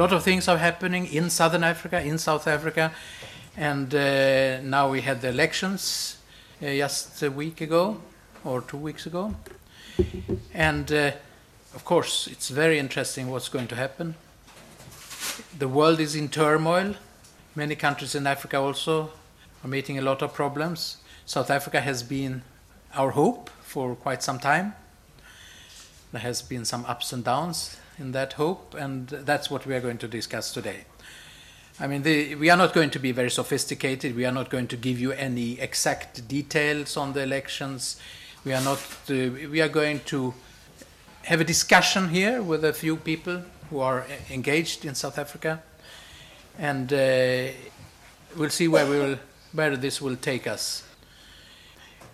lot of things are happening in Southern Africa, in South Africa, and uh, now we had the elections uh, just a week ago or two weeks ago. And uh, of course, it's very interesting what's going to happen. The world is in turmoil. Many countries in Africa also are meeting a lot of problems. South Africa has been our hope for quite some time. There has been some ups and downs in that hope, and that's what we are going to discuss today. I mean, the, we are not going to be very sophisticated. We are not going to give you any exact details on the elections. We are not. Uh, we are going to have a discussion here with a few people who are engaged in South Africa, and uh, we'll see where we will, where this will take us.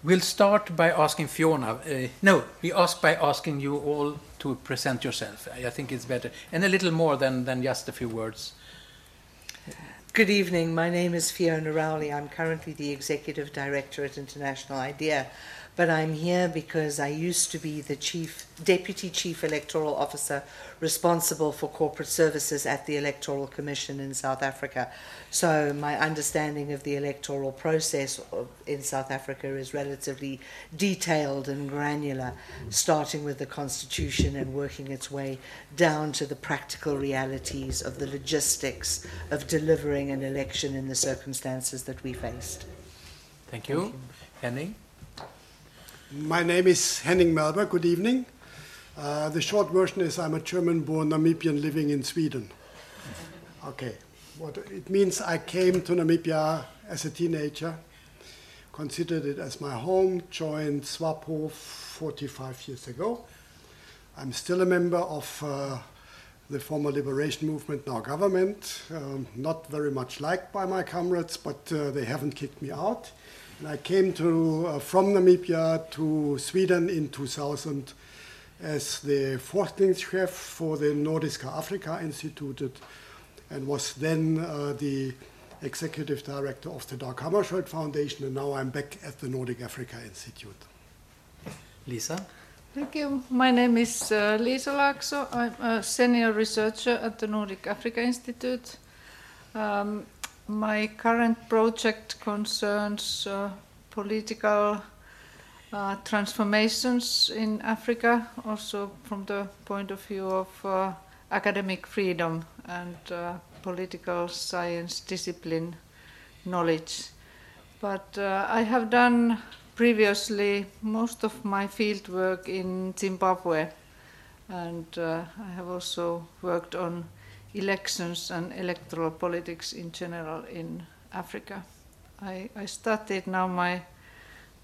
We'll start by asking Fiona. Uh, no, we ask by asking you all to present yourself. I think it's better, and a little more than, than just a few words. Good evening. My name is Fiona Rowley. I'm currently the Executive Director at International IDEA, but I'm here because I used to be the Chief Deputy Chief Electoral Officer responsible for corporate services at the Electoral Commission in South Africa. So my understanding of the electoral process in South Africa is relatively detailed and granular, starting with the constitution and working its way down to the practical realities of the logistics of delivering an election in the circumstances that we faced. Thank you. Thank you. Henning? My name is Henning Melber. Good evening. Uh, the short version is I'm a German born Namibian living in Sweden. Okay. What it means I came to Namibia as a teenager, considered it as my home, joined SWAPO 45 years ago. I'm still a member of uh, the former liberation movement, now government. Um, not very much liked by my comrades, but uh, they haven't kicked me out. And I came to, uh, from Namibia to Sweden in 2000 as the Forskningschef for the Nordiska Africa Institute and was then uh, the executive director of the Dag Hammarskjöld Foundation, and now I'm back at the Nordic Africa Institute. Liisa? Thank you. My name is uh, Liisa Laakso. I'm a senior researcher at the Nordic Africa Institute. Um, my current project concerns uh, political uh, transformations in Africa, also from the point of view of uh, academic freedom and uh, political science discipline knowledge. But uh, I have done previously most of my field work in Zimbabwe, and uh, I have also worked on elections and electoral politics in general in Africa. I, I started now my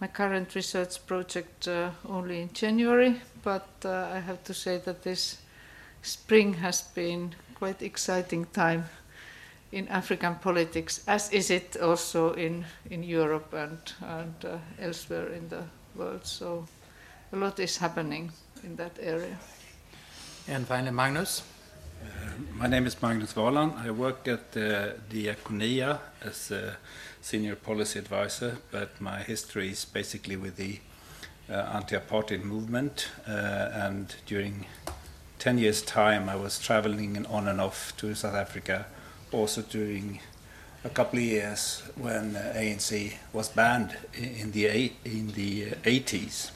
my current research project uh, only in January, but uh, I have to say that this spring has been quite exciting time in African politics, as is it also in, in Europe and, and uh, elsewhere in the world. So a lot is happening in that area. And finally, Magnus. Uh, my name is Magnus Walan. I work at uh, Diakonia as a senior policy advisor, but my history is basically with the uh, anti-apartheid movement. Uh, and during 10 years' time, I was traveling on and off to South Africa, also during a couple of years when uh, ANC was banned in the in the 80s.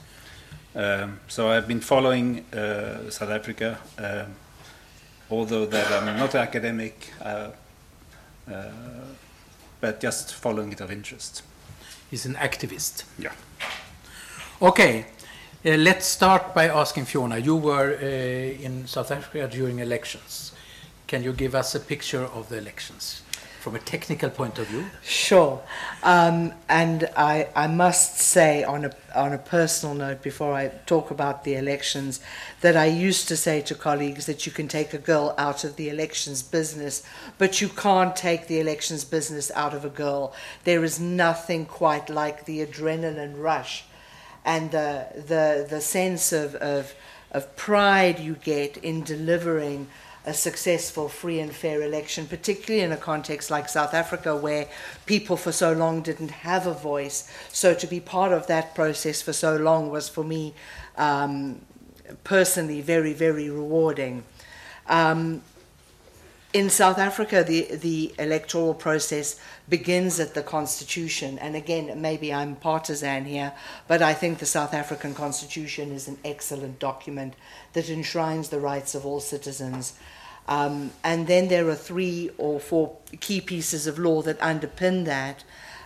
Um, so I've been following uh, South Africa. Although that I'm not academic, uh, uh, but just following it of interest. He's an activist. Yeah. Okay, uh, let's start by asking Fiona. You were uh, in South Africa during elections. Can you give us a picture of the elections? From a technical point of view? Sure. Um, and I, I must say, on a, on a personal note, before I talk about the elections, that I used to say to colleagues that you can take a girl out of the elections business, but you can't take the elections business out of a girl. There is nothing quite like the adrenaline rush and the, the, the sense of, of, of pride you get in delivering a successful, free, and fair election, particularly in a context like South Africa, where people for so long didn't have a voice. So to be part of that process for so long was for me um, personally very, very rewarding. Um, in South Africa, the, the electoral process begins at the constitution. And again, maybe I'm partisan here, but I think the South African constitution is an excellent document that enshrines the rights of all citizens. Um, and then there are three or four key pieces of law that underpin that.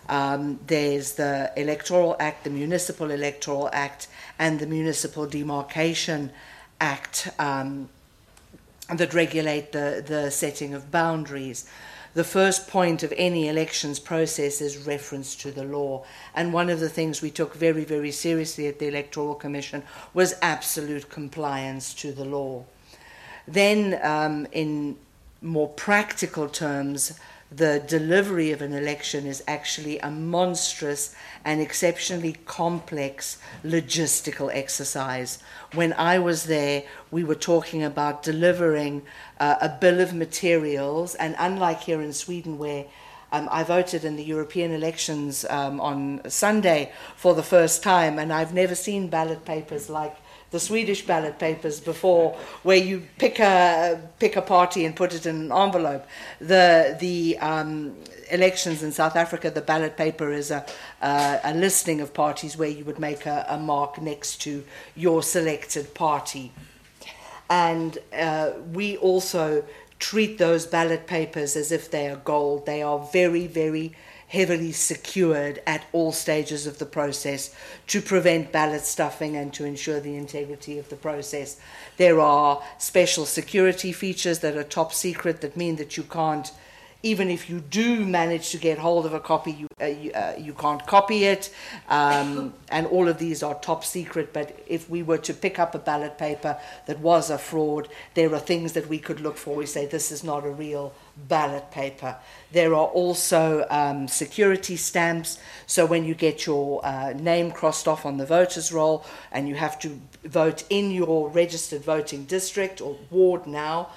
Um, there's the Electoral Act, the Municipal Electoral Act, and the Municipal Demarcation Act. Um, that regulate the, the setting of boundaries. The first point of any elections process is reference to the law. And one of the things we took very, very seriously at the Electoral Commission was absolute compliance to the law. Then, um, in more practical terms, the delivery of an election is actually a monstrous and exceptionally complex logistical exercise. When I was there, we were talking about delivering uh, a bill of materials, and unlike here in Sweden, where um, I voted in the European elections um, on Sunday for the first time, and I've never seen ballot papers like the Swedish ballot papers before, where you pick a pick a party and put it in an envelope. The the um, elections in South Africa, the ballot paper is a uh, a listing of parties where you would make a, a mark next to your selected party, and uh, we also treat those ballot papers as if they are gold. They are very very heavily secured at all stages of the process to prevent ballot stuffing and to ensure the integrity of the process. There are special security features that are top secret that mean that you can't even if you do manage to get hold of a copy, you, uh, you, uh, you can't copy it. Um, and all of these are top secret. But if we were to pick up a ballot paper that was a fraud, there are things that we could look for. We say this is not a real ballot paper. There are also um, security stamps. So when you get your uh, name crossed off on the voters' roll and you have to vote in your registered voting district or ward now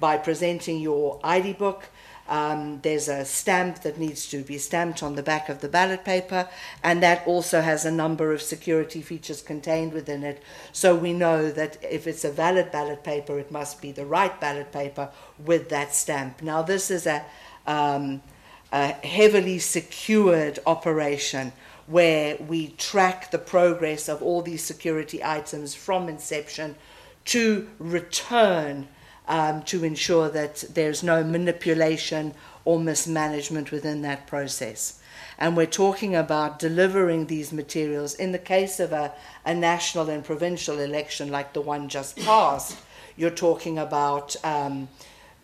by presenting your ID book, um, there's a stamp that needs to be stamped on the back of the ballot paper, and that also has a number of security features contained within it. So we know that if it's a valid ballot paper, it must be the right ballot paper with that stamp. Now, this is a, um, a heavily secured operation where we track the progress of all these security items from inception to return um, to ensure that there's no manipulation or mismanagement within that process. And we're talking about delivering these materials in the case of a, a national and provincial election like the one just passed. You're talking about um,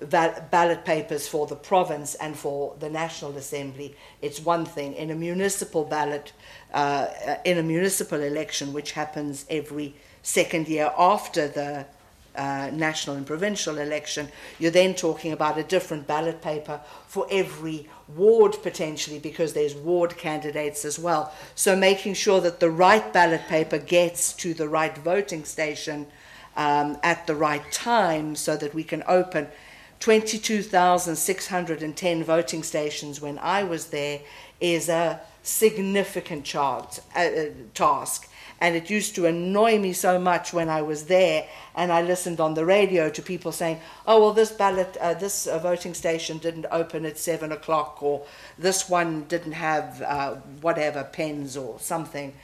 ballot papers for the province and for the National Assembly. It's one thing. In a municipal ballot, uh, in a municipal election, which happens every second year after the uh, national and provincial election, you're then talking about a different ballot paper for every ward potentially because there's ward candidates as well. So making sure that the right ballot paper gets to the right voting station um, at the right time so that we can open 22,610 voting stations when I was there is a significant chart, uh, task and it used to annoy me so much when I was there and I listened on the radio to people saying, oh, well, this ballot, uh, this uh, voting station didn't open at seven o'clock, or this one didn't have uh, whatever pens or something.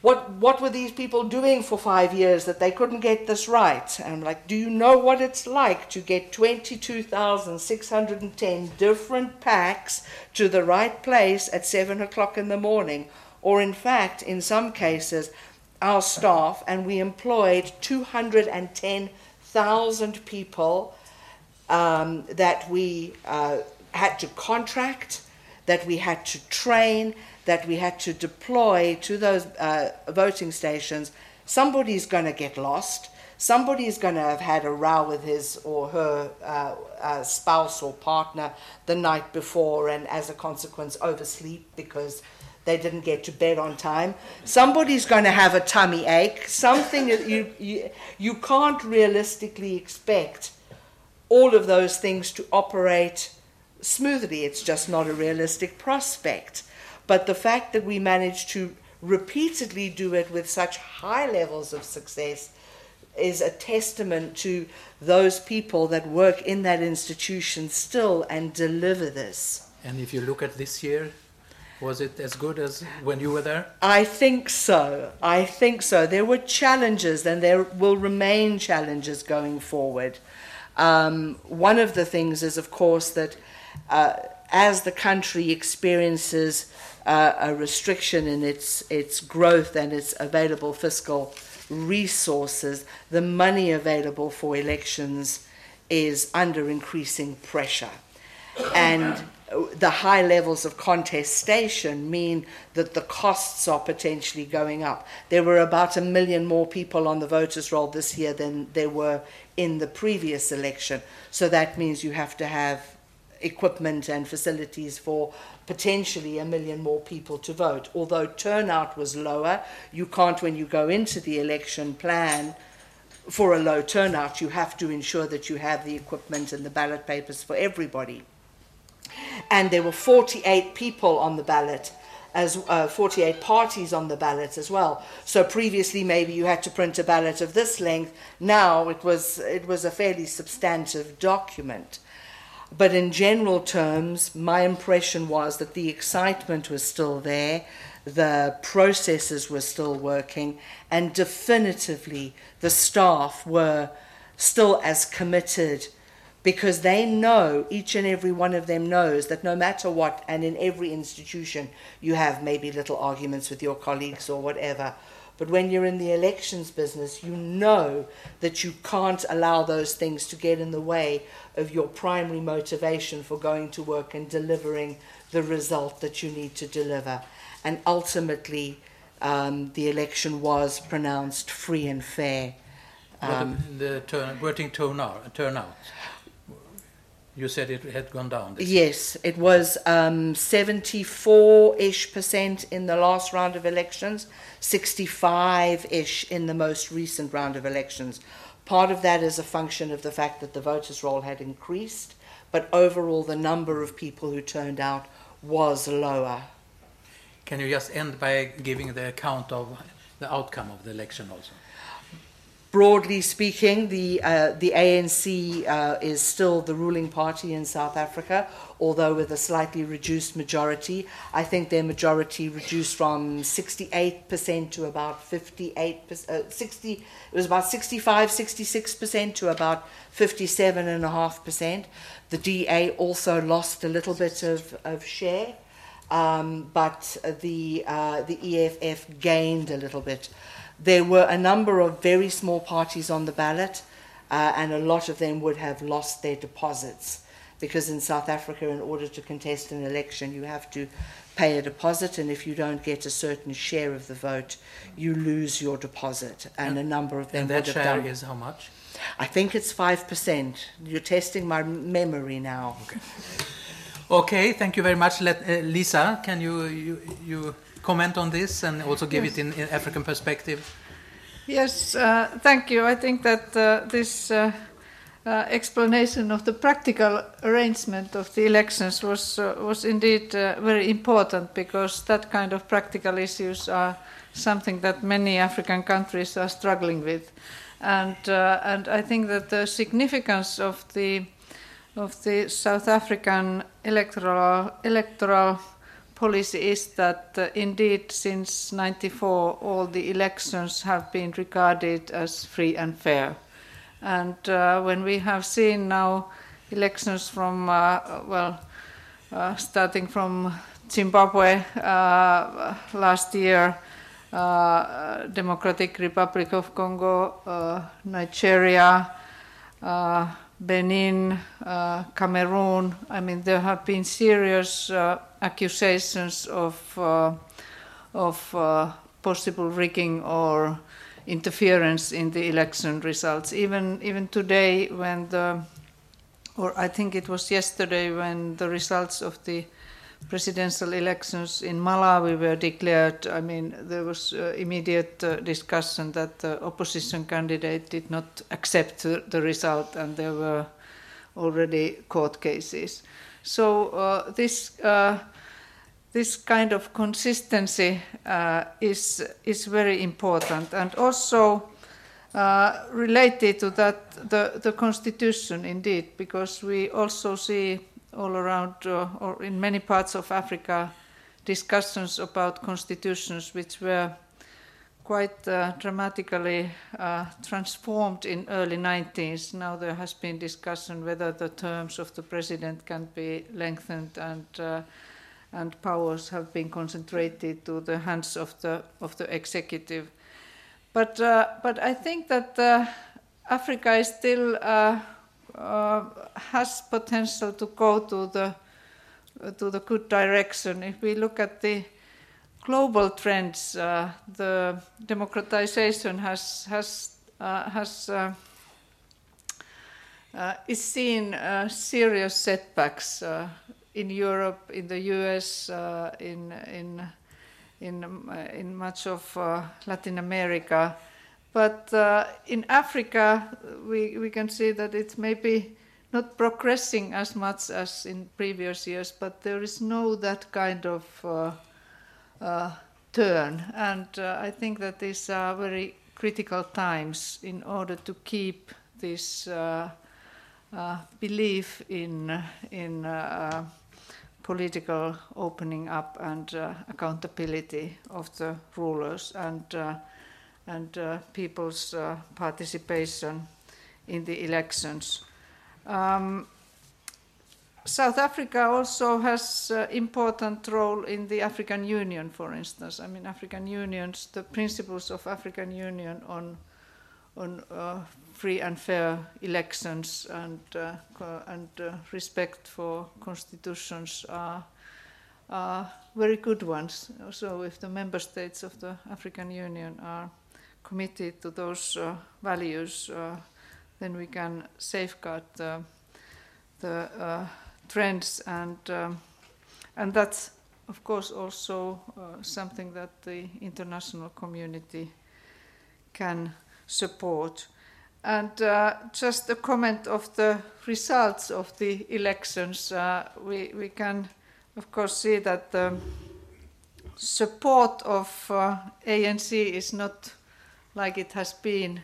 What, what were these people doing for five years that they couldn't get this right? And I'm like, do you know what it's like to get 22,610 different packs to the right place at seven o'clock in the morning? Or in fact, in some cases, our staff, and we employed 210,000 people um, that we uh, had to contract, that we had to train, that we had to deploy to those uh, voting stations. Somebody's going to get lost. Somebody's going to have had a row with his or her uh, uh, spouse or partner the night before, and as a consequence, oversleep because they didn't get to bed on time. Somebody's going to have a tummy ache. Something that you, you, you can't realistically expect all of those things to operate smoothly. It's just not a realistic prospect. But the fact that we managed to repeatedly do it with such high levels of success is a testament to those people that work in that institution still and deliver this. And if you look at this year, was it as good as when you were there? I think so. I think so. There were challenges, and there will remain challenges going forward. Um, one of the things is, of course, that uh, as the country experiences uh, a restriction in its its growth and its available fiscal resources, the money available for elections is under increasing pressure, and the high levels of contestation mean that the costs are potentially going up. There were about a million more people on the voters' roll this year than there were in the previous election. So that means you have to have equipment and facilities for potentially a million more people to vote. Although turnout was lower, you can't, when you go into the election plan for a low turnout, you have to ensure that you have the equipment and the ballot papers for everybody and there were 48 people on the ballot as uh, 48 parties on the ballot as well. So previously maybe you had to print a ballot of this length. Now it was it was a fairly substantive document. But in general terms, my impression was that the excitement was still there, the processes were still working, and definitively the staff were still as committed because they know, each and every one of them knows that no matter what, and in every institution, you have maybe little arguments with your colleagues or whatever. But when you're in the elections business, you know that you can't allow those things to get in the way of your primary motivation for going to work and delivering the result that you need to deliver. And ultimately, um, the election was pronounced free and fair. Um, the turn, voting turnout, turnout. You said it had gone down. yes, it was 74-ish um, percent in the last round of elections, 65-ish in the most recent round of elections. Part of that is a function of the fact that the voters' roll had increased, but overall the number of people who turned out was lower. Can you just end by giving the account of the outcome of the election also? Broadly speaking, the, uh, the ANC uh, is still the ruling party in South Africa, although with a slightly reduced majority. I think their majority reduced from 68% to about 58%, uh, 60, it was about 65, 66% to about 57.5%. The DA also lost a little bit of, of share. Um, but the, uh, the EFF gained a little bit. There were a number of very small parties on the ballot, uh, and a lot of them would have lost their deposits. Because in South Africa, in order to contest an election, you have to pay a deposit, and if you don't get a certain share of the vote, you lose your deposit. And, a number of them and that would share done. is how much? I think it's five percent. You're testing my memory now. Okay. Okay, thank you very much. Let, uh, Liisa, can you, you, you comment on this and also give yes. it in, in, African perspective? Yes, uh, thank you. I think that uh, this uh, uh explanation of the practical arrangement of the elections was uh, was indeed uh, very important because that kind of practical issues are something that many African countries are struggling with, and and I think that the significance of the of the South African electoral electoral policy is that uh, indeed since 94 all the elections have been regarded as free and fair. And uh, when we have seen now elections from, uh, well, uh, starting from Zimbabwe uh, last year, uh, Democratic Republic of Congo, Nigeria, Benin, Cameroon, I mean, there have been serious accusations of, uh, of uh, possible rigging or interference in the election results. Even, even today, when the, or I think it was yesterday, when the results of the presidential elections in Malawi were declared, I mean, there was uh, immediate uh, discussion that the opposition candidate did not accept the, result, and there were already court cases. So uh, this uh, this kind of consistency uh, is is very important, and also uh, related to that, the, the constitution indeed, because we also see all around uh, or in many parts of Africa discussions about constitutions which were quite uh, dramatically uh, transformed in early 90s. Now there has been discussion whether the terms of the president can be lengthened and uh, and powers have been concentrated to the hands of the of the executive. But, uh, but I think that uh, Africa is still uh, has potential to go to the to the good direction. If we look at the global trends, uh, the democratization has has uh, has is seen serious setbacks in Europe, in the U.S., in in in, uh, in much of uh, Latin America. But uh, in Africa, we, we can see that it's maybe not progressing as much as in previous years, but there is no that kind of uh, uh, turn. And uh, I think that these are very critical times in order to keep this belief in, in political opening up and uh, accountability of the rulers and uh, and uh, people's uh, participation in the elections. Um, South Africa also has uh, important role in the African Union, for instance. I mean, African Unions, the principles of African Union on on uh, free and fair elections and, uh, and uh, respect for constitutions are, are very good ones. So if the member states of the African Union are committed to those uh, values, uh, then we can safeguard the, the uh, trends and um, and that's of course also something that the international community can support. And uh, just a comment of the results of the elections. Uh, we, we can, of course, see that the support of uh, ANC is not like it has been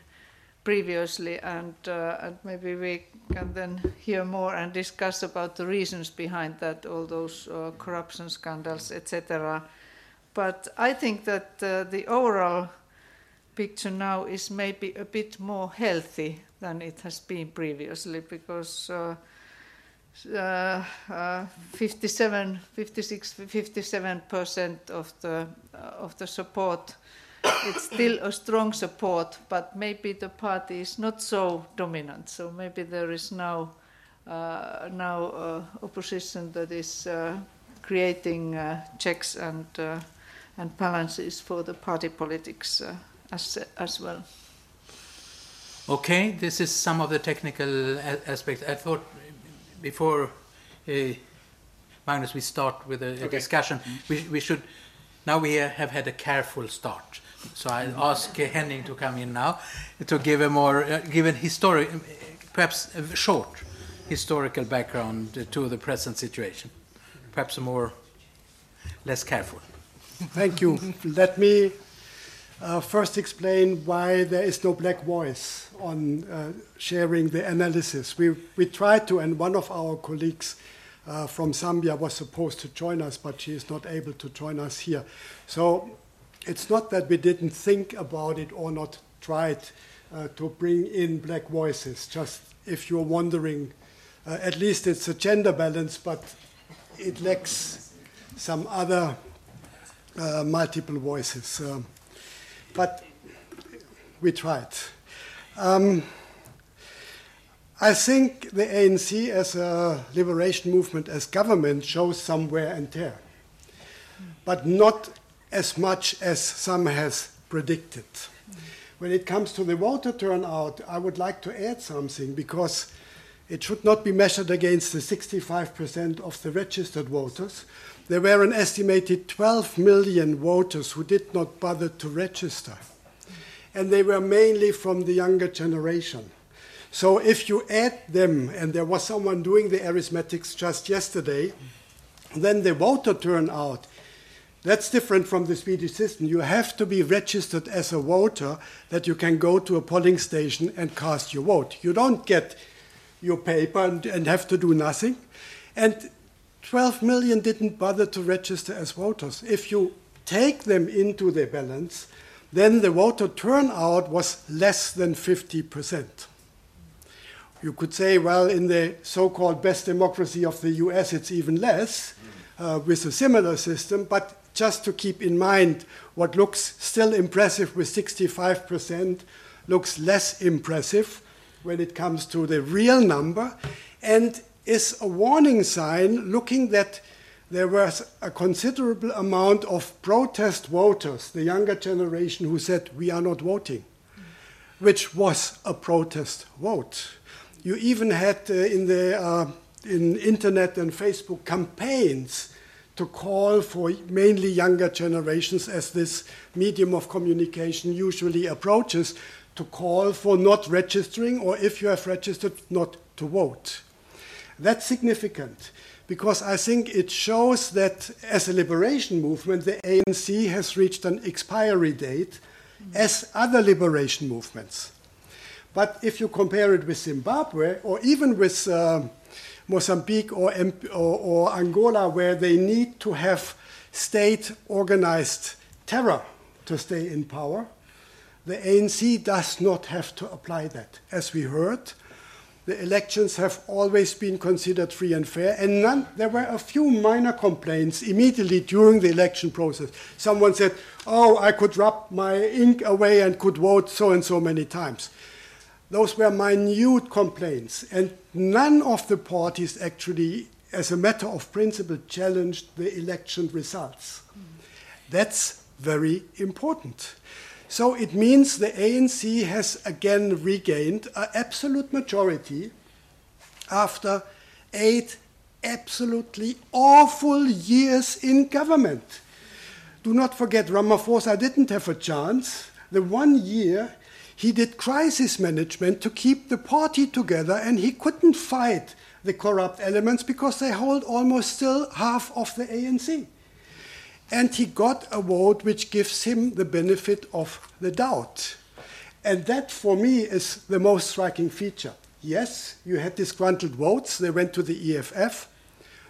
previously, and, uh, and maybe we can then hear more and discuss about the reasons behind that, all those uh, corruption scandals, etc. But I think that uh, the overall picture now is maybe a bit more healthy than it has been previously because uh, uh, uh, 57, 56, 57 percent of the of the support. It's still a strong support, but maybe the party is not so dominant. So maybe there is now uh, now uh, opposition that is creating checks and and balances for the party politics as, as well. Okay, this is some of the technical aspects. I thought before uh, Magnus, we start with a, a okay. discussion. We, we should now we have had a careful start. So I ask Henning to come in now to give a more uh, give a historic, perhaps a short historical background to the present situation. Perhaps a more less careful. Thank you. Let me uh, first explain why there is no black voice on uh, sharing the analysis. We, we tried to, and one of our colleagues uh, from Zambia was supposed to join us, but she is not able to join us here. So it's not that we didn't think about it or not tried uh, to bring in black voices. Just if you're wondering, uh, at least it's a gender balance, but it lacks some other uh, multiple voices. Um, but we tried. Um, I think the ANC as a liberation movement, as government, shows some wear and tear, but not as much as some has predicted. When it comes to the voter turnout, I would like to add something because it should not be measured against the 65% of the registered voters, there were an estimated 12 million voters who did not bother to register. And they were mainly from the younger generation. So if you add them, and there was someone doing the arithmetics just yesterday, then the voter turnout That's different from the Swedish system. You have to be registered as a voter that you can go to a polling station and cast your vote. You don't get your paper and, and have to do nothing. And 12 million didn't bother to register as voters. If you take them into the balance, then the voter turnout was less than 50%. You could say, well, in the so called best democracy of the US, it's even less uh, with a similar system, but just to keep in mind what looks still impressive with 65% looks less impressive when it comes to the real number and is a warning sign looking that there was a considerable amount of protest voters, the younger generation who said, We are not voting, which was a protest vote. You even had uh, in the uh, in internet and Facebook campaigns to call for mainly younger generations as this medium of communication usually approaches to call for not registering or if you have registered not to vote. That's significant because I think it shows that as a liberation movement, the ANC has reached an expiry date as other liberation movements. But if you compare it with Zimbabwe or even with uh, Mozambique or, or, or Angola, where they need to have state organized terror to stay in power, the ANC does not have to apply that. As we heard, the elections have always been considered free and fair, and none, there were a few minor complaints immediately during the election process. Someone said, Oh, I could rub my ink away and could vote so and so many times. Those were minute complaints, and none of the parties actually, as a matter of principle, challenged the election results. That's very important. So it means the ANC has again regained an absolute majority after eight absolutely awful years in government. Do not forget, Ramaphosa didn't have a chance. The one year he did crisis management to keep the party together, and he couldn't fight the corrupt elements because they hold almost still half of the ANC. And he got a vote which gives him the benefit of the doubt. And that, for me, is the most striking feature. Yes, you had disgruntled votes, they went to the EFF,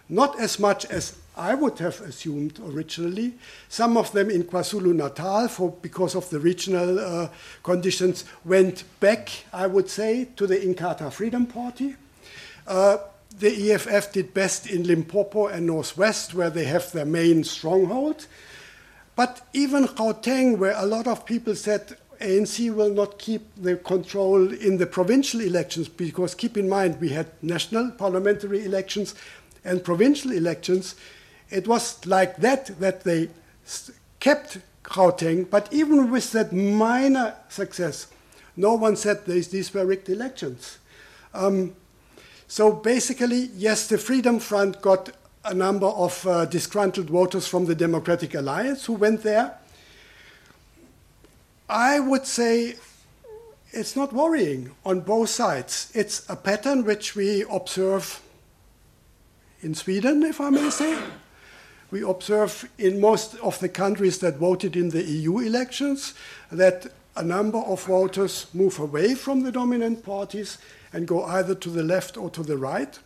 not as much as I would have assumed originally. Some of them in KwaZulu Natal, for, because of the regional uh, conditions, went back, I would say, to the Inkatha Freedom Party. Uh, the EFF did best in Limpopo and Northwest, where they have their main stronghold. But even Gauteng, where a lot of people said ANC will not keep the control in the provincial elections, because keep in mind we had national parliamentary elections and provincial elections. It was like that that they kept Gauteng, but even with that minor success, no one said these, these were rigged elections. Um, so basically, yes, the Freedom Front got a number of uh, disgruntled voters from the Democratic Alliance who went there. I would say it's not worrying on both sides. It's a pattern which we observe in Sweden, if I may say. We observe in most of the countries that voted in the EU elections that a number of voters move away from the dominant parties and go either to the left or to the right.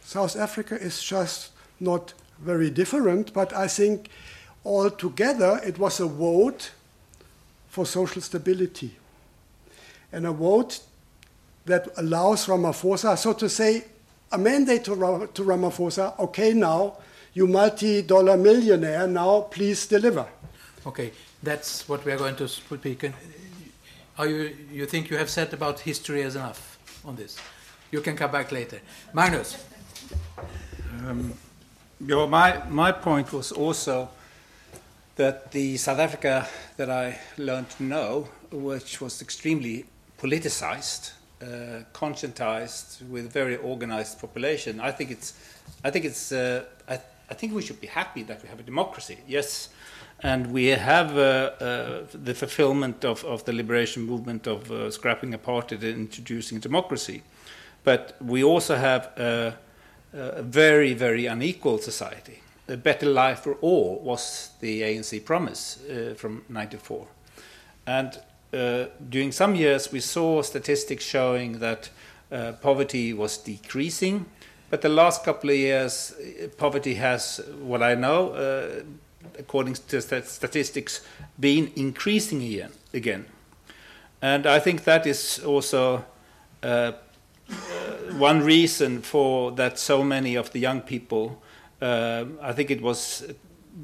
South Africa is just not very different, but I think altogether it was a vote for social stability and a vote that allows Ramaphosa, so to say, a mandate to, to Ramaphosa, okay, now, you multi dollar millionaire, now please deliver. Okay, that's what we are going to speak. Are you, you think you have said about history as enough on this? You can come back later. Magnus. Um, yeah, my, my point was also that the South Africa that I learned to know, which was extremely politicized, uh, conscientized, with very organized population, I think it's, I think it's, uh, I, I think we should be happy that we have a democracy. Yes, and we have uh, uh, the fulfillment of, of the liberation movement of uh, scrapping apartheid and introducing democracy. But we also have a, a very, very unequal society. a better life for all was the ANC promise uh, from 94. And uh, during some years, we saw statistics showing that uh, poverty was decreasing. But the last couple of years, uh, poverty has, what I know, uh, according to st- statistics, been increasing again. again. And I think that is also uh, uh, one reason for that so many of the young people, uh, I think it was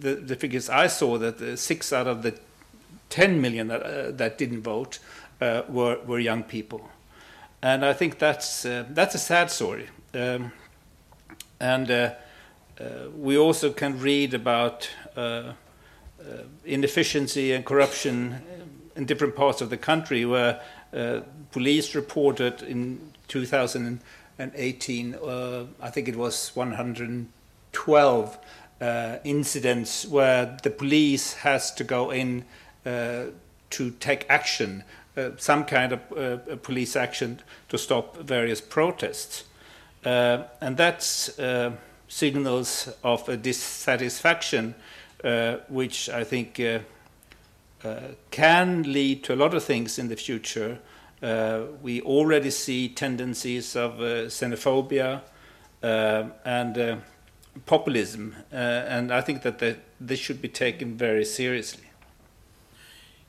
the, the figures I saw that uh, six out of the 10 million that, uh, that didn't vote uh, were, were young people. And I think that's, that's a sad story. Um, and we also can read about inefficiency and corruption in different parts of the country where uh, police reported in 2018, uh, I think it was 112 uh, incidents where the police has to go in uh, to take action, uh, some kind of uh, police action to stop various protests. Uh, and that's uh, signals of a dissatisfaction, uh, which I think uh, can lead to a lot of things in the future. Uh, we already see tendencies of uh, xenophobia and populism, and I think that this should be taken very seriously.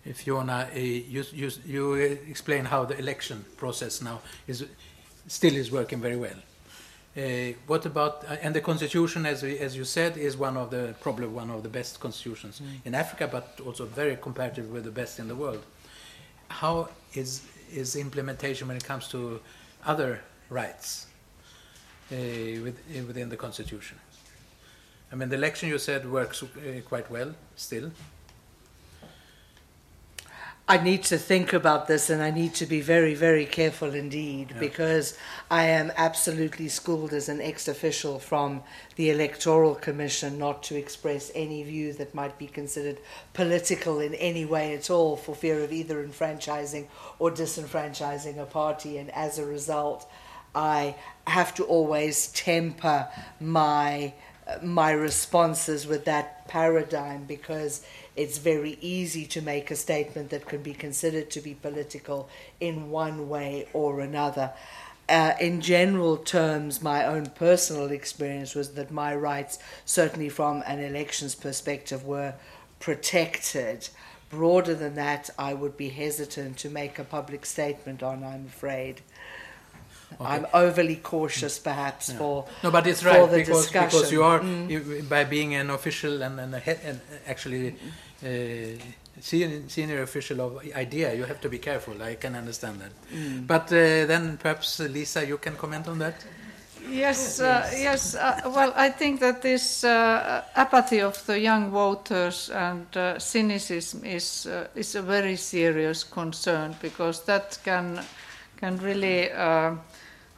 If you wanna, you, you, you explain how the election process now is still is working very well. Uh, what about uh, and the constitution, as we, as you said, is one of the probably one of the best constitutions mm. in Africa, but also very comparative with the best in the world. How is is implementation when it comes to other rights uh, with, within the constitution? I mean, the election you said works uh, quite well still. I need to think about this and I need to be very, very careful indeed yeah. because I am absolutely schooled as an ex official from the Electoral Commission not to express any view that might be considered political in any way at all for fear of either enfranchising or disenfranchising a party. And as a result, I have to always temper my my responses with that paradigm because it's very easy to make a statement that can be considered to be political in one way or another. Uh, in general terms, my own personal experience was that my rights, certainly from an elections perspective, were protected. Broader than that, I would be hesitant to make a public statement on, I'm afraid. Okay. I'm overly cautious, perhaps, yeah. for no, but it's right because, because you are mm. by being an official and, and, head, and actually uh, senior, senior official of IDEA, you have to be careful. I can understand that. Mm. But uh, then perhaps Liisa, you can comment on that. Yes, uh, yes. Uh, well, I think that this uh, apathy of the young voters and uh, cynicism is uh, is a very serious concern because that can can really uh,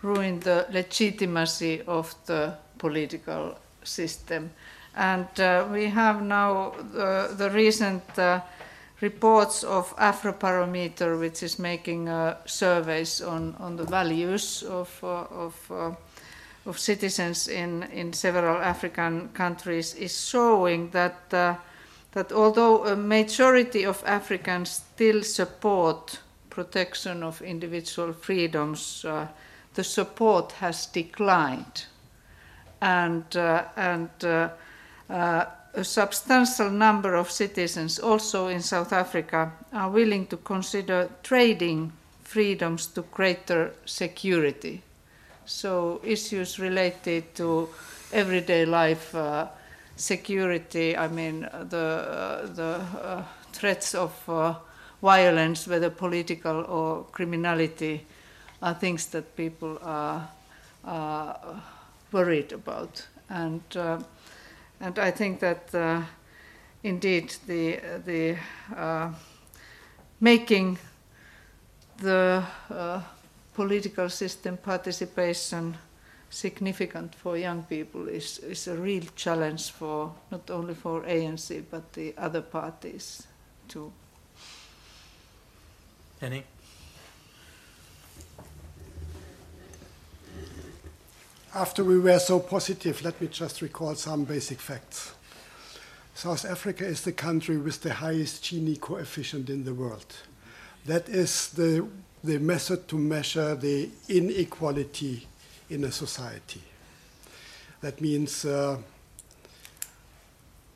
ruin the legitimacy of the political system. And uh, we have now the, the recent uh, reports of Afrobarometer, which is making uh, surveys on, on the values of, uh, of, uh, of citizens in, in several African countries, is showing that, uh, that although a majority of Africans still support protection of individual freedoms, the support has declined. And, uh, and uh, uh, a substantial number of citizens, also in South Africa, are willing to consider trading freedoms to greater security. So, issues related to everyday life uh, security, I mean, the, uh, the uh, threats of violence, whether political or criminality, are things that people are, are worried about. And, uh, and I think that uh, indeed the, the uh, making the uh, political system participation significant for young people is, is a real challenge for not only for ANC but the other parties too. Any? After we were so positive, let me just recall some basic facts. South Africa is the country with the highest Gini coefficient in the world. That is the, the method to measure the inequality in a society. That means uh,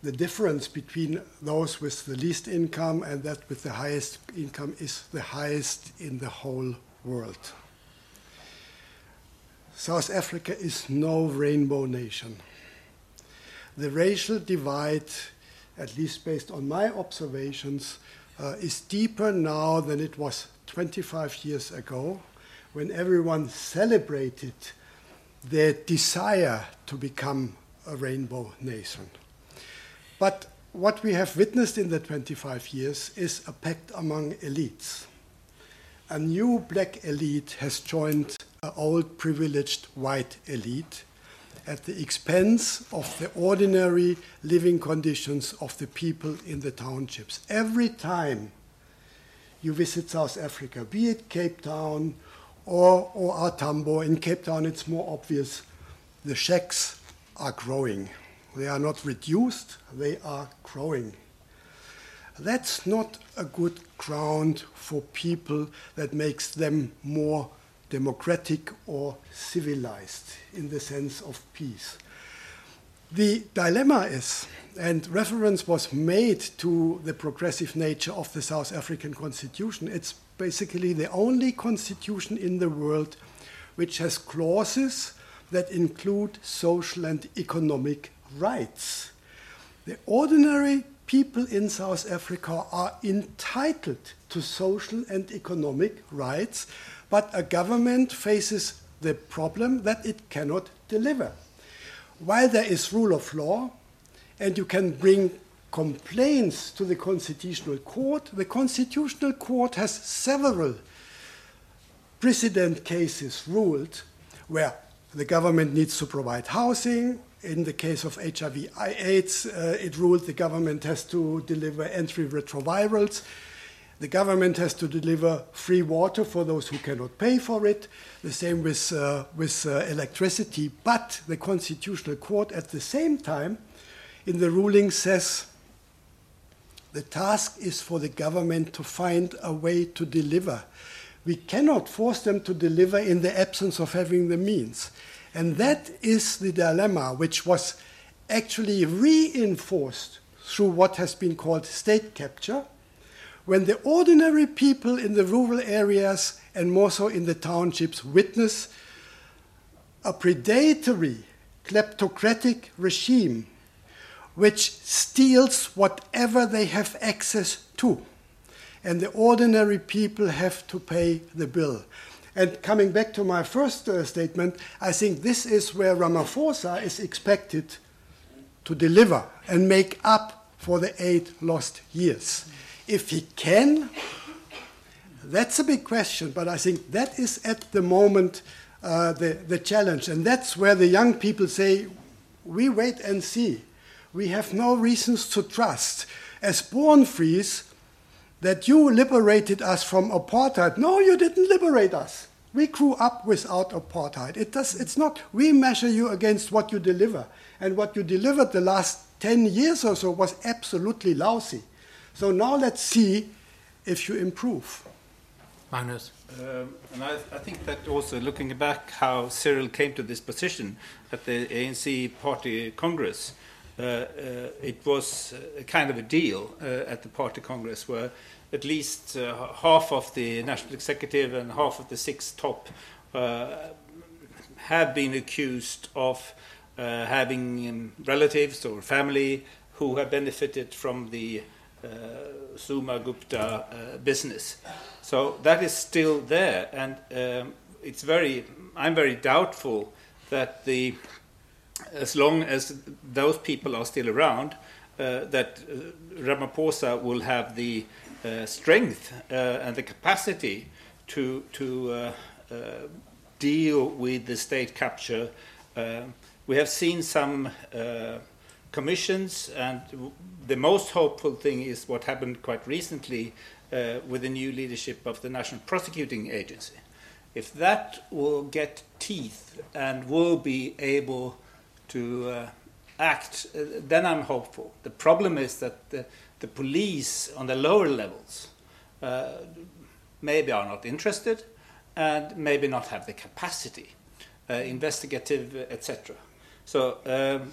the difference between those with the least income and that with the highest income is the highest in the whole world. South Africa is no rainbow nation. The racial divide, at least based on my observations, uh, is deeper now than it was 25 years ago when everyone celebrated their desire to become a rainbow nation. But what we have witnessed in the 25 years is a pact among elites. A new black elite has joined an old privileged white elite at the expense of the ordinary living conditions of the people in the townships. Every time you visit South Africa, be it Cape Town or, or Tambo, in Cape Town it's more obvious, the shacks are growing. They are not reduced, they are growing. That's not a good ground for people that makes them more democratic or civilized in the sense of peace. The dilemma is, and reference was made to the progressive nature of the South African constitution, it's basically the only constitution in the world which has clauses that include social and economic rights. The ordinary people in South Africa are entitled to social and economic rights, but a government faces the problem that it cannot deliver. While there is rule of law, and you can bring complaints to the Constitutional Court, the Constitutional Court has several precedent cases ruled where the government needs to provide housing. In the case of HIV AIDS, uh, it ruled the government has to deliver antiretrovirals. The government has to deliver free water for those who cannot pay for it. The same with, uh, with uh, electricity. But the Constitutional Court, at the same time, in the ruling says the task is for the government to find a way to deliver. We cannot force them to deliver in the absence of having the means. And that is the dilemma which was actually reinforced through what has been called state capture, when the ordinary people in the rural areas and more so in the townships witness a predatory, kleptocratic regime which steals whatever they have access to. And the ordinary people have to pay the bill. And coming back to my first uh, statement, I think this is where Ramaphosa is expected to deliver and make up for the eight lost years. If he can, that's a big question, but I think that is at the moment uh, the, the challenge. And that's where the young people say, we wait and see. We have no reasons to trust. As born frees, that you liberated us from apartheid. No, you didn't liberate us. We grew up without apartheid. It does, it's not, we measure you against what you deliver. And what you delivered the last 10 years or so was absolutely lousy. So now let's see if you improve. Magnus. Um, and I, I, think that also looking back how Cyril came to this position at the ANC party congress, uh, uh, it was a kind of a deal uh, at the party congress where at least uh, half of the national executive and half of the six top uh, have been accused of uh, having um, relatives or family who have benefited from the Zuma Gupta business. So that is still there, and um, it's very. I'm very doubtful that the as long as those people are still around, uh, that uh, Ramaphosa will have the uh, strength uh, and the capacity to to uh, uh, deal with the state capture. we have seen some commissions, and the most hopeful thing is what happened quite recently with the new leadership of the National Prosecuting Agency. if that will get teeth and will be able to uh, act, uh, then I'm hopeful. The problem is that the, the police on the lower levels uh, maybe are not interested and maybe not have the capacity, uh, investigative, etc. So um,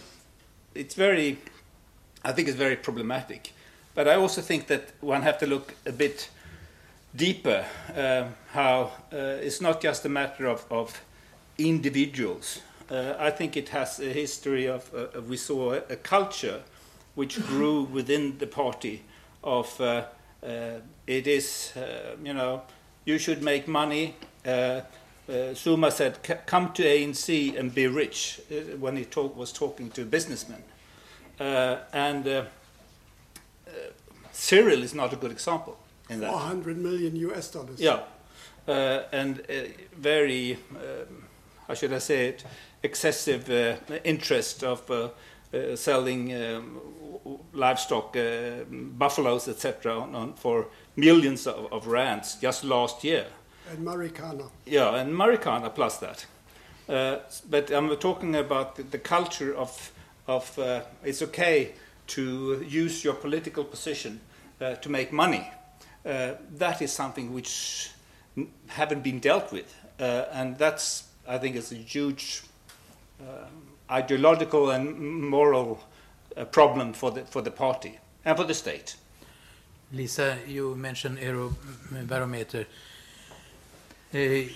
it's very, I think it's very problematic. But I also think that one have to look a bit deeper uh, how it's not just a matter of, of individuals. Uh, I think it has a history of, uh, we saw a, a, culture which grew within the party of uh, it is, you know, you should make money. Zuma said, come to ANC and be rich when he talk, was talking to businessmen. and Cyril is not a good example in that. 400 million US dollars. Yeah, uh, and uh, very, um, how should I say it, excessive uh, interest of uh, uh, selling um, livestock, uh, buffaloes, etc., for millions of, of, rands just last year. And Marikana. Yeah, and Marikana plus that. but I'm talking about the, the culture of, of it's okay to use your political position to make money uh, that is something which haven't been dealt with, uh, and that's I think is a huge um, ideological and moral uh, problem for the for the party and for the state. Liisa, you mentioned Afrobarometer. Uh,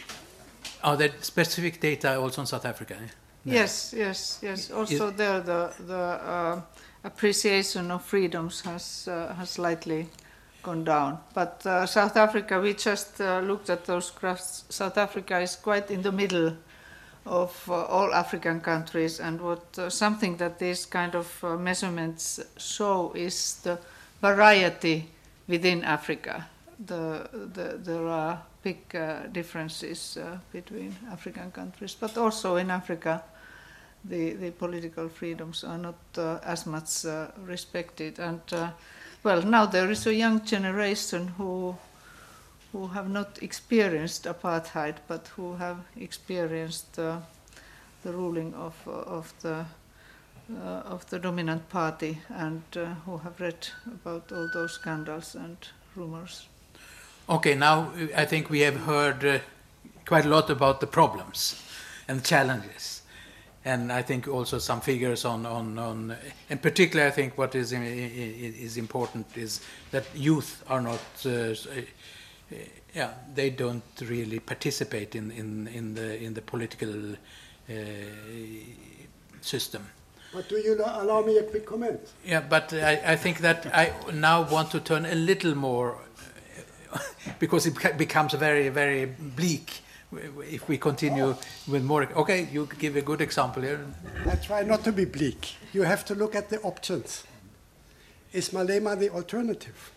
are there specific data also in South Africa? No. Yes, yes, yes. Also, is, there the the uh, appreciation of freedoms has uh, has slightly gone down. But uh, South Africa, we just uh, looked at those graphs. South Africa is quite in the middle of uh, all African countries, and what uh, something that these kind of uh, measurements show is the variety within Africa. The, the, there are big uh, differences between African countries, but also in Africa, the, the political freedoms are not as much respected. and well, now there is a young generation who who have not experienced apartheid, but who have experienced uh, the ruling of uh, of the uh, of the dominant party, and uh, who have read about all those scandals and rumors. Okay, now I think we have heard uh, quite a lot about the problems and challenges and I think also some figures on, on, on in particular, I think what is, is important is that youth are not, uh, yeah, they don't really participate in, in, in, the, in the political uh, system. But do you allow me a quick comment? Yeah, but I, I think that I now want to turn a little more, because it becomes very, very bleak if we continue with more. Okay, you give a good example here. I try not to be bleak. You have to look at the options. Is Malema the alternative?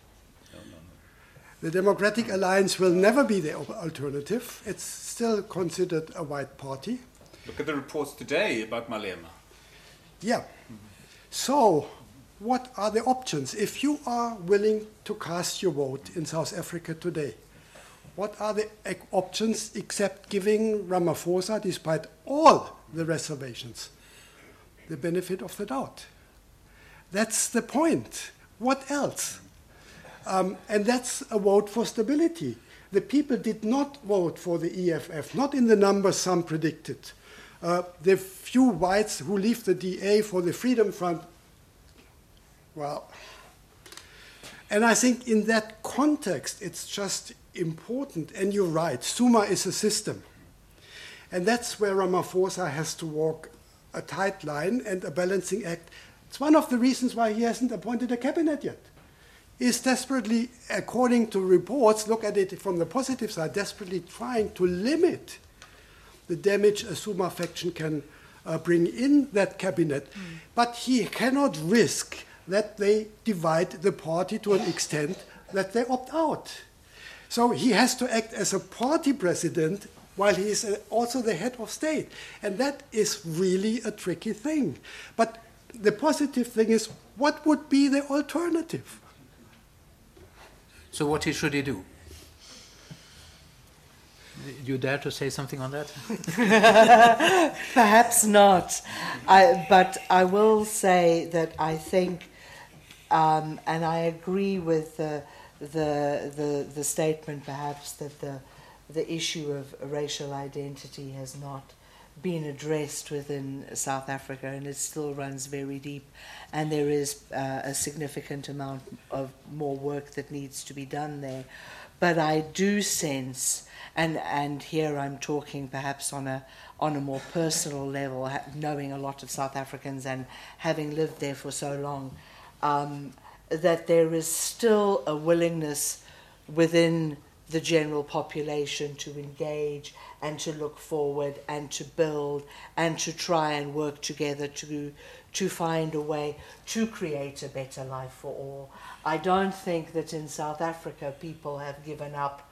No, no, no. The Democratic Alliance will never be the alternative. It's still considered a white party. Look at the reports today about Malema. Yeah. Mm-hmm. So, what are the options? If you are willing to cast your vote in South Africa today, what are the options except giving Ramaphosa, despite all the reservations, the benefit of the doubt? That's the point. What else? Um, and that's a vote for stability. The people did not vote for the EFF, not in the numbers some predicted. Uh, the few whites who leave the DA for the Freedom Front, well, and I think in that context, it's just important, and you're right, Zuma is a system. And that's where Ramaphosa has to walk a tight line and a balancing act. It's one of the reasons why he hasn't appointed a cabinet yet. He's desperately, according to reports, look at it from the positive side, desperately trying to limit the damage a Zuma faction can uh, bring in that cabinet. Mm. But he cannot risk that they divide the party to an extent that they opt out. So he has to act as a party president while he is uh, also the head of state. And that is really a tricky thing. But the positive thing is what would be the alternative? So, what should he do? you dare to say something on that? Perhaps not. I, but I will say that I think, um, and I agree with the, the, the, the statement perhaps that the, the issue of racial identity has not been addressed within South Africa and it still runs very deep. And there is uh, a significant amount of more work that needs to be done there. But I do sense, and, and here I'm talking perhaps on a, on a more personal level, knowing a lot of South Africans and having lived there for so long, um, that there is still a willingness within the general population to engage and to look forward and to build and to try and work together to to find a way to create a better life for all. I don't think that in South Africa people have given up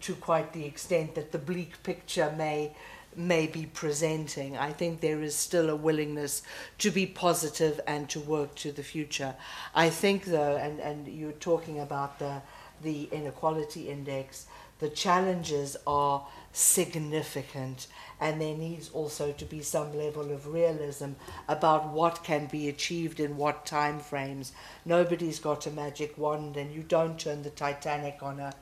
to quite the extent that the bleak picture may may be presenting. I think there is still a willingness to be positive and to work to the future. I think though, and, and you're talking about the the inequality index, the challenges are significant and there needs also to be some level of realism about what can be achieved in what time frames. Nobody's got a magic wand and you don't turn the Titanic on a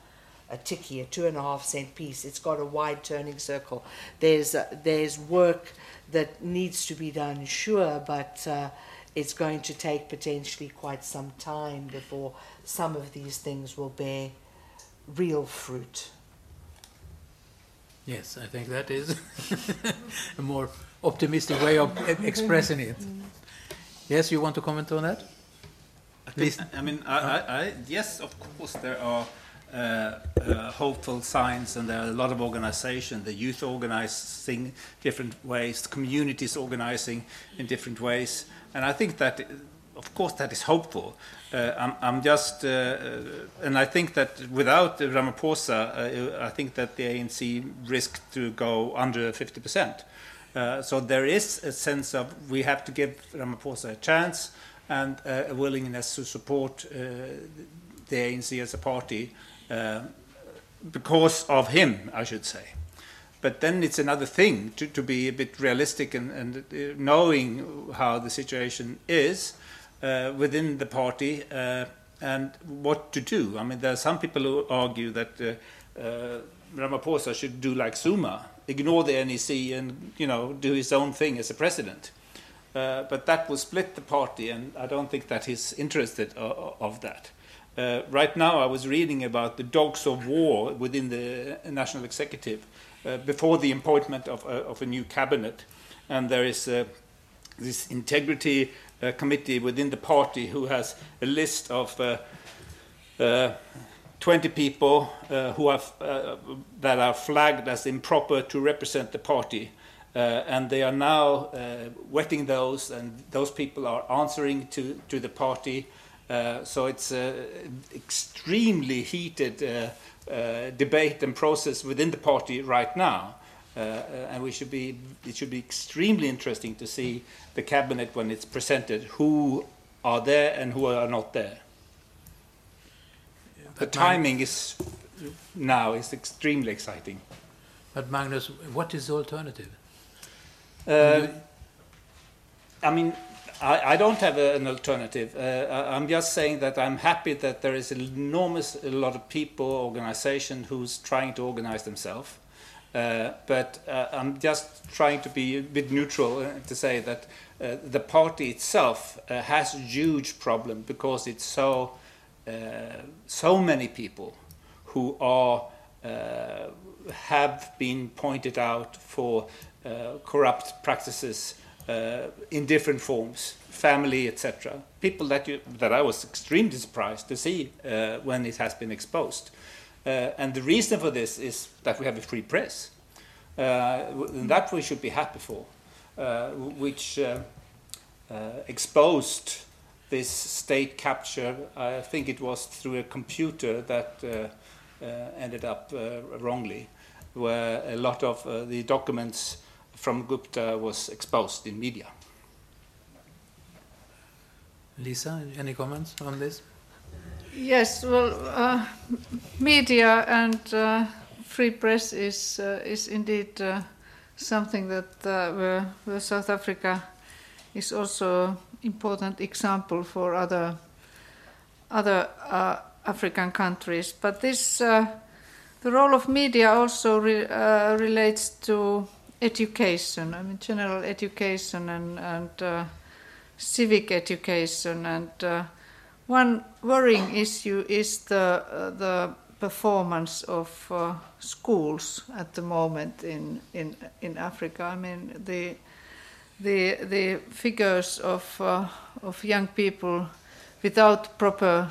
a tikkie, a two and a half cent piece. It's got a wide turning circle. There's uh, there's work that needs to be done, sure, but uh, it's going to take potentially quite some time before some of these things will bear real fruit. Yes, I think that is a more optimistic way of expressing it. Yes, you want to comment on that? I, think, I mean, I, I, I, yes, of course, there are uh, uh, hopeful signs, and there are a lot of organization. The youth organizing different ways, communities organizing in different ways, and I think that, of course, that is hopeful. Uh, I'm, I'm, just, uh, uh, and I think that without Ramaphosa, I think that the ANC risked to go under 50%. Uh, so there is a sense of we have to give Ramaphosa a chance and a willingness to support the ANC as a party because of him, I should say. But then it's another thing to, to be a bit realistic and, and knowing how the situation is uh, within the party uh, and what to do. I mean, there are some people who argue that uh, Ramaphosa should do like Zuma, ignore the NEC and you know do his own thing as a president. Uh, but that will split the party, and I don't think that he's interested of that. Uh, right now, I was reading about the dogs of war within the national executive uh, before the appointment of, of, a new cabinet, and there is this integrity uh, committee within the party who has a list of uh, uh, 20 people uh, who have, uh, that are flagged as improper to represent the party. Uh, and they are now wetting those, and those people are answering to, to the party. Uh, so it's an uh, extremely heated uh, debate and process within the party right now. Uh, and we should be, it should be extremely interesting to see the cabinet when it's presented who are there and who are not there. The timing is now is extremely exciting. But Magnus, what is the alternative? Uh, I mean, I, I, don't have a, an alternative. Uh, I'm just saying that I'm happy that there is an enormous a lot of people, organization who's trying to organize themselves. Uh, but uh, I'm just trying to be a bit neutral uh, to say that uh, the party itself uh, has a huge problem because it's so so many people who are have been pointed out for corrupt practices in different forms, family, etc. People that you, that I was extremely surprised to see when it has been exposed. Uh, and the reason for this is that we have a free press. Uh, and that we should be happy for, uh, which uh, uh, exposed this state capture. I think it was through a computer that uh, ended up wrongly, where a lot of the documents from Gupta was exposed in media. Liisa, any comments on this? Yes, well, uh, media and uh, free press is uh, is indeed uh, something that uh, where, where South Africa is also an important example for other other uh, African countries. But this uh, the role of media also re, uh, relates to education. I mean, general education and and uh, civic education. And uh, one worrying issue is the uh, the performance of uh, schools at the moment in, in in Africa. I mean, the the the figures of uh, of young people without proper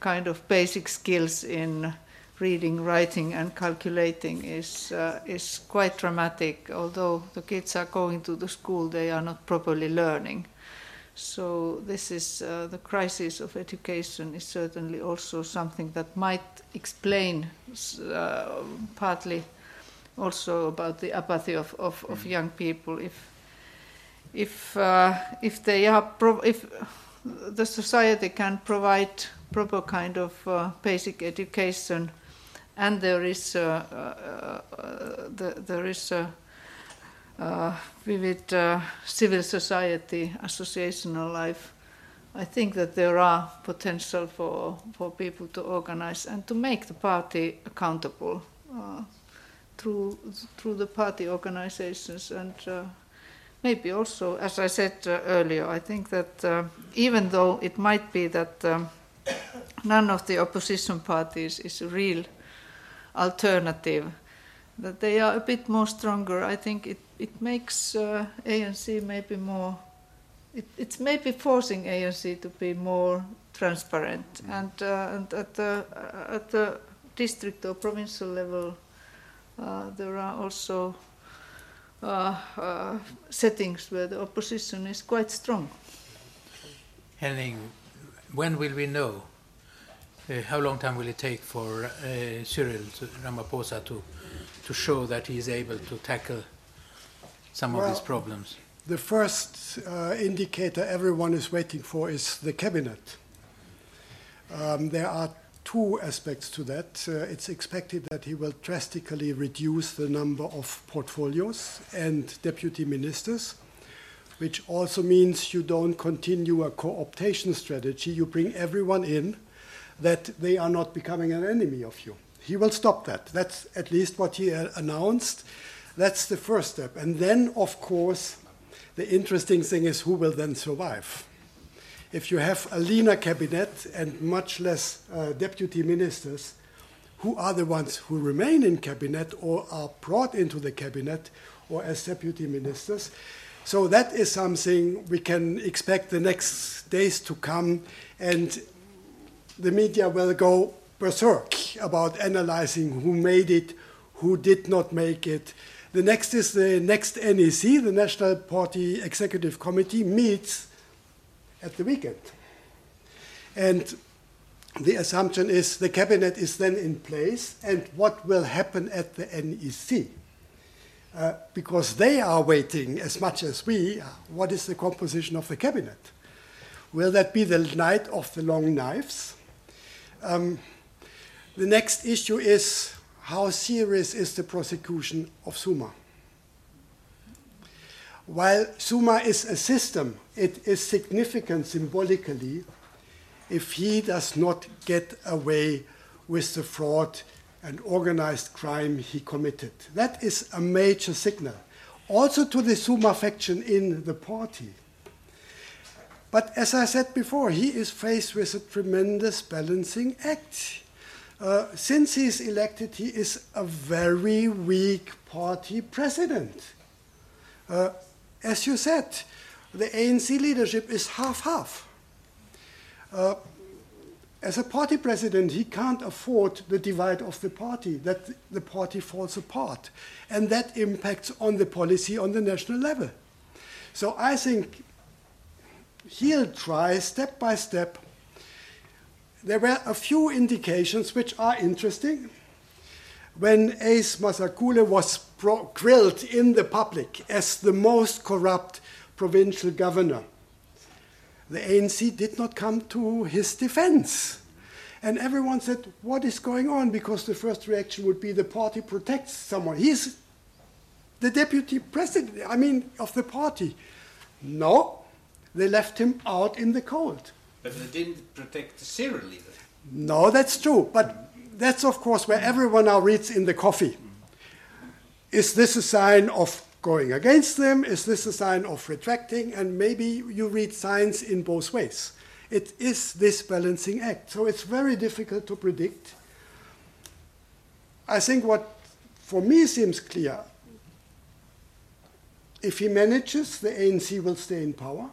kind of basic skills in reading, writing, and calculating is uh, is quite dramatic. Although the kids are going to the school, they are not properly learning. So this is uh, the crisis of education is certainly also something that might explain uh, partly also about the apathy of, of, of young people if if uh, if they are pro- if the society can provide proper kind of uh, basic education and there is uh, uh, the, there is a uh, vivid uh, civil society associational life. I think that there are potential for, for people to organize and to make the party accountable uh, through through the party organizations. And uh, maybe also, as I said uh, earlier, I think that uh, even though it might be that um, none of the opposition parties is a real alternative, that they are a bit more stronger. I think it it makes uh, ANC maybe more. It, it's maybe forcing ANC to be more transparent, and, uh, and at the uh, at the district or provincial level, uh, there are also uh, uh, settings where the opposition is quite strong. Henning, when will we know? Uh, how long time will it take for uh, Cyril to, Ramaphosa to to show that he is able to tackle some of these problems? The first uh, indicator everyone is waiting for is the cabinet. Um, there are two aspects to that. Uh, it's expected that he will drastically reduce the number of portfolios and deputy ministers, which also means you don't continue a co optation strategy. You bring everyone in that they are not becoming an enemy of you. He will stop that. That's at least what he uh, announced. That's the first step. And then, of course, the interesting thing is who will then survive. If you have a leaner cabinet and much less uh, deputy ministers, who are the ones who remain in cabinet or are brought into the cabinet or as deputy ministers? So that is something we can expect the next days to come, and the media will go berserk about analyzing who made it, who did not make it. The next is the next NEC, the National Party Executive Committee, meets at the weekend. And the assumption is the cabinet is then in place, and what will happen at the NEC? Uh, because they are waiting as much as we, uh, what is the composition of the cabinet? Will that be the night of the long knives? Um, the next issue is how serious is the prosecution of Zuma? While Zuma is a system, it is significant symbolically if he does not get away with the fraud and organized crime he committed. That is a major signal. Also to the Zuma faction in the party. But as I said before, he is faced with a tremendous balancing act. Uh, since he is elected, he is a very weak party president. Uh, as you said, the ANC leadership is half half. Uh, as a party president, he can't afford the divide of the party, that the party falls apart. And that impacts on the policy on the national level. So I think he'll try step by step. There were a few indications which are interesting. When Ace Magashule was grilled in the public as the most corrupt provincial governor, the ANC did not come to his defense. And everyone said, What is going on? Because the first reaction would be the party protects someone. He's the deputy president, I mean, of the party. No, they left him out in the cold. But they didn't protect the Cyril either. No, that's true. But that's, of course, where everyone now reads in the coffee. Is this a sign of going against them? Is this a sign of retracting? And maybe you read signs in both ways. It is this balancing act. So it's very difficult to predict. I think what for me seems clear if he manages, the ANC will stay in power.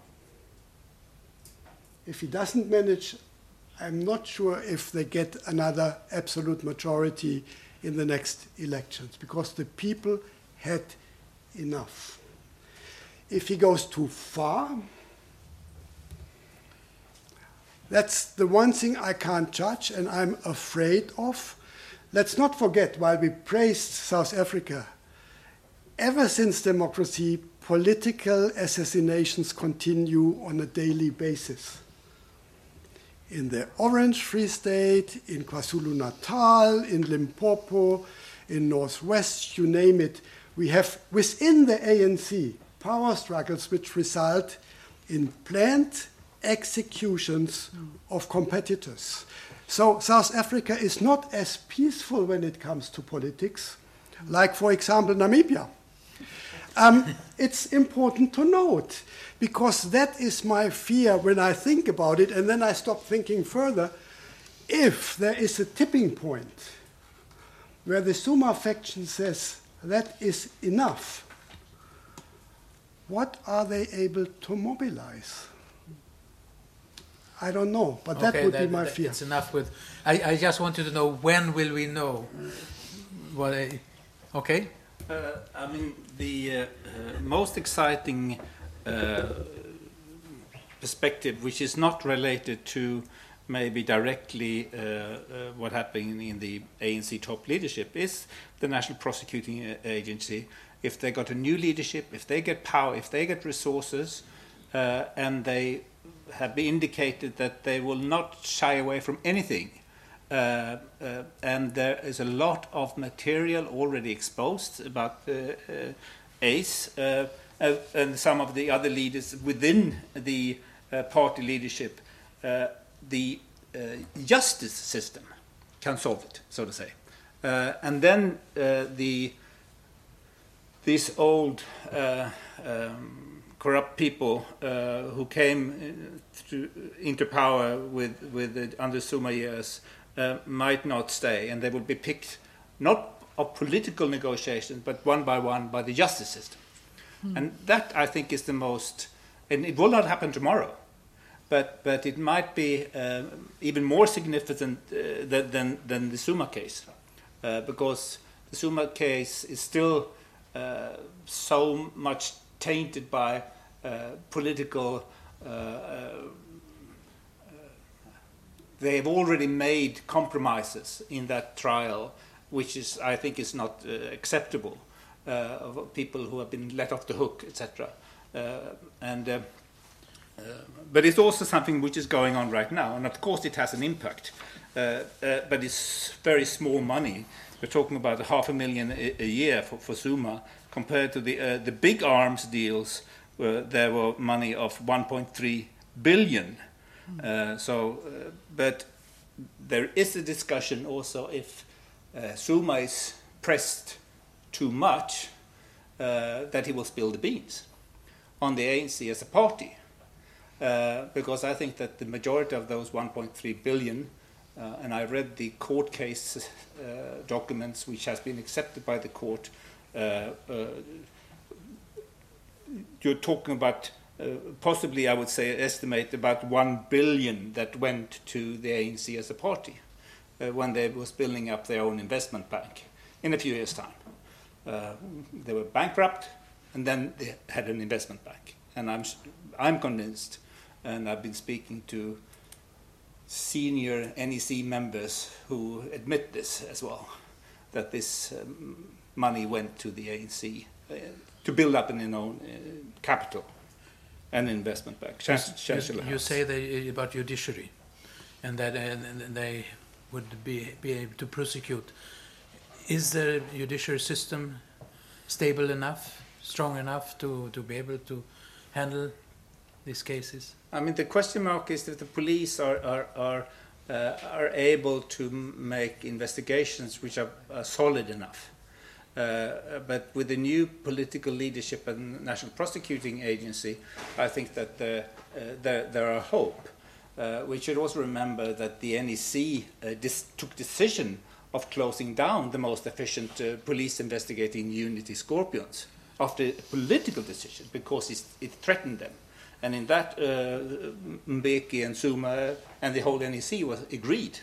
If he doesn't manage, I'm not sure if they get another absolute majority in the next elections because the people had enough. If he goes too far, that's the one thing I can't judge and I'm afraid of. Let's not forget, while we praised South Africa, ever since democracy, political assassinations continue on a daily basis. In the Orange Free State, in KwaZulu Natal, in Limpopo, in Northwest, you name it, we have within the ANC power struggles which result in planned executions mm. of competitors. So South Africa is not as peaceful when it comes to politics, mm. like, for example, Namibia. Um, it's important to note because that is my fear when I think about it, and then I stop thinking further. If there is a tipping point where the Zuma faction says that is enough, what are they able to mobilize? I don't know, but that Okay, would be my that- fear. It's enough with. I, I just wanted to know when will we know? What? I, okay. Uh, I mean, the uh, uh, most exciting perspective, which is not related to maybe directly uh, uh, what happened in the ANC top leadership, is the National Prosecuting Agency. If they got a new leadership, if they get power, if they get resources, uh, and they have indicated that they will not shy away from anything. Uh, uh, and there is a lot of material already exposed about uh, uh, ACE uh, and some of the other leaders within the party leadership. The justice system can solve it, so to say. And then the these old um, corrupt people who came to, into power with, with under Zuma years uh, might not stay, and they will be picked not of political negotiations, but one by one by the justice system. And that, I think, is the most, and it will not happen tomorrow, but, but it might be uh, even more significant uh, than, than, than the Zuma case, uh, because the Zuma case is still uh, so much tainted by uh, political. They have already made compromises in that trial, which is, I think, is not uh, acceptable uh, of people who have been let off the hook, etc. Uh, and uh, but it's also something which is going on right now, and of course it has an impact. But it's very small money. We're talking about half a million a, a year for, for Zuma, compared to the the big arms deals where there were money of 1.3 billion. Uh, so, uh, but there is a discussion also if uh, Zuma is pressed too much uh, that he will spill the beans on the ANC as a party. Uh, because I think that the majority of those 1.3 billion, uh, and I read the court case documents which has been accepted by the court, you're talking about possibly, I would say, estimate about 1 billion that went to the ANC as a party uh, when they was building up their own investment bank in a few years' time. Uh, they were bankrupt, and then they had an investment bank. And I'm, I'm convinced, and I've been speaking to senior NEC members who admit this as well, that this um, money went to the ANC uh, to build up an own uh, capital and investment bank. Chan- You, Chancellor you say they, about judiciary, and that and they would be, be able to prosecute. Is the judiciary system stable enough, strong enough to, to be able to handle these cases? I mean, the question mark is that the police are are are, uh, are able to m- make investigations which are, are solid enough. Uh, but with the new political leadership and National Prosecuting Agency, I think that the, uh, there, there are hope. Uh, we should also remember that the NEC uh, took decision of closing down the most efficient uh, police investigating unit, Scorpions, after a political decision because it threatened them. And in that, uh, Mbeki and Zuma and the whole NEC was agreed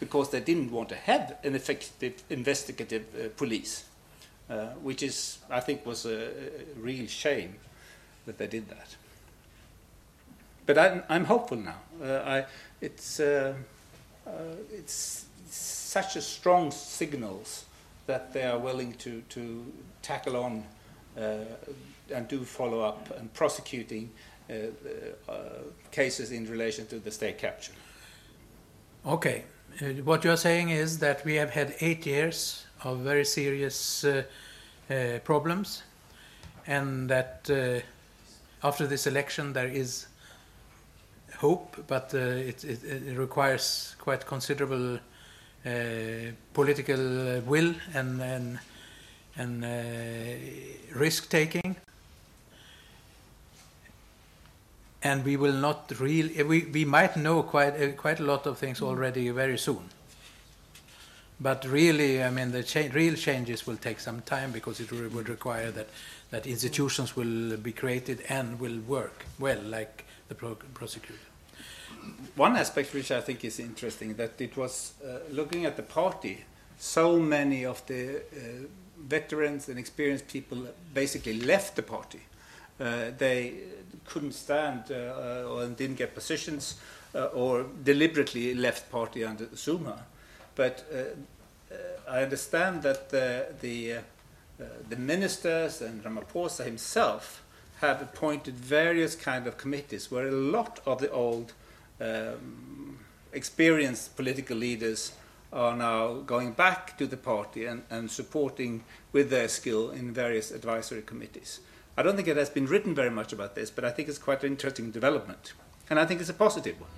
because they didn't want to have an effective investigative uh, police, uh, which is, I think, was a, a real shame that they did that. But I'm, I'm hopeful now. Uh, I, it's, uh, uh, it's such a strong signals that they are willing to, to tackle on uh, and do follow up and prosecuting cases in relation to the state capture. Okay, what you are saying is that we have had eight years of very serious uh, uh, problems, and that uh, after this election there is hope, but it, it, it requires quite considerable political will and and, and uh, risk taking. And we will not really. We, we might know quite uh, quite a lot of things already very soon. But really, I mean, the cha- real changes will take some time because it re- would require that that institutions will be created and will work well, like the pro- prosecutor. One aspect which I think is interesting that it was uh, looking at the party. So many of the uh, veterans and experienced people basically left the party. Uh, they couldn't stand uh, or didn't get positions uh, or deliberately left party under Zuma. But uh, uh, I understand that the the, uh, the ministers and Ramaphosa himself have appointed various kind of committees where a lot of the old um, experienced political leaders are now going back to the party and, and supporting with their skill in various advisory committees. I don't think it has been written very much about this, but I think it's quite an interesting development. And I think it's a positive one.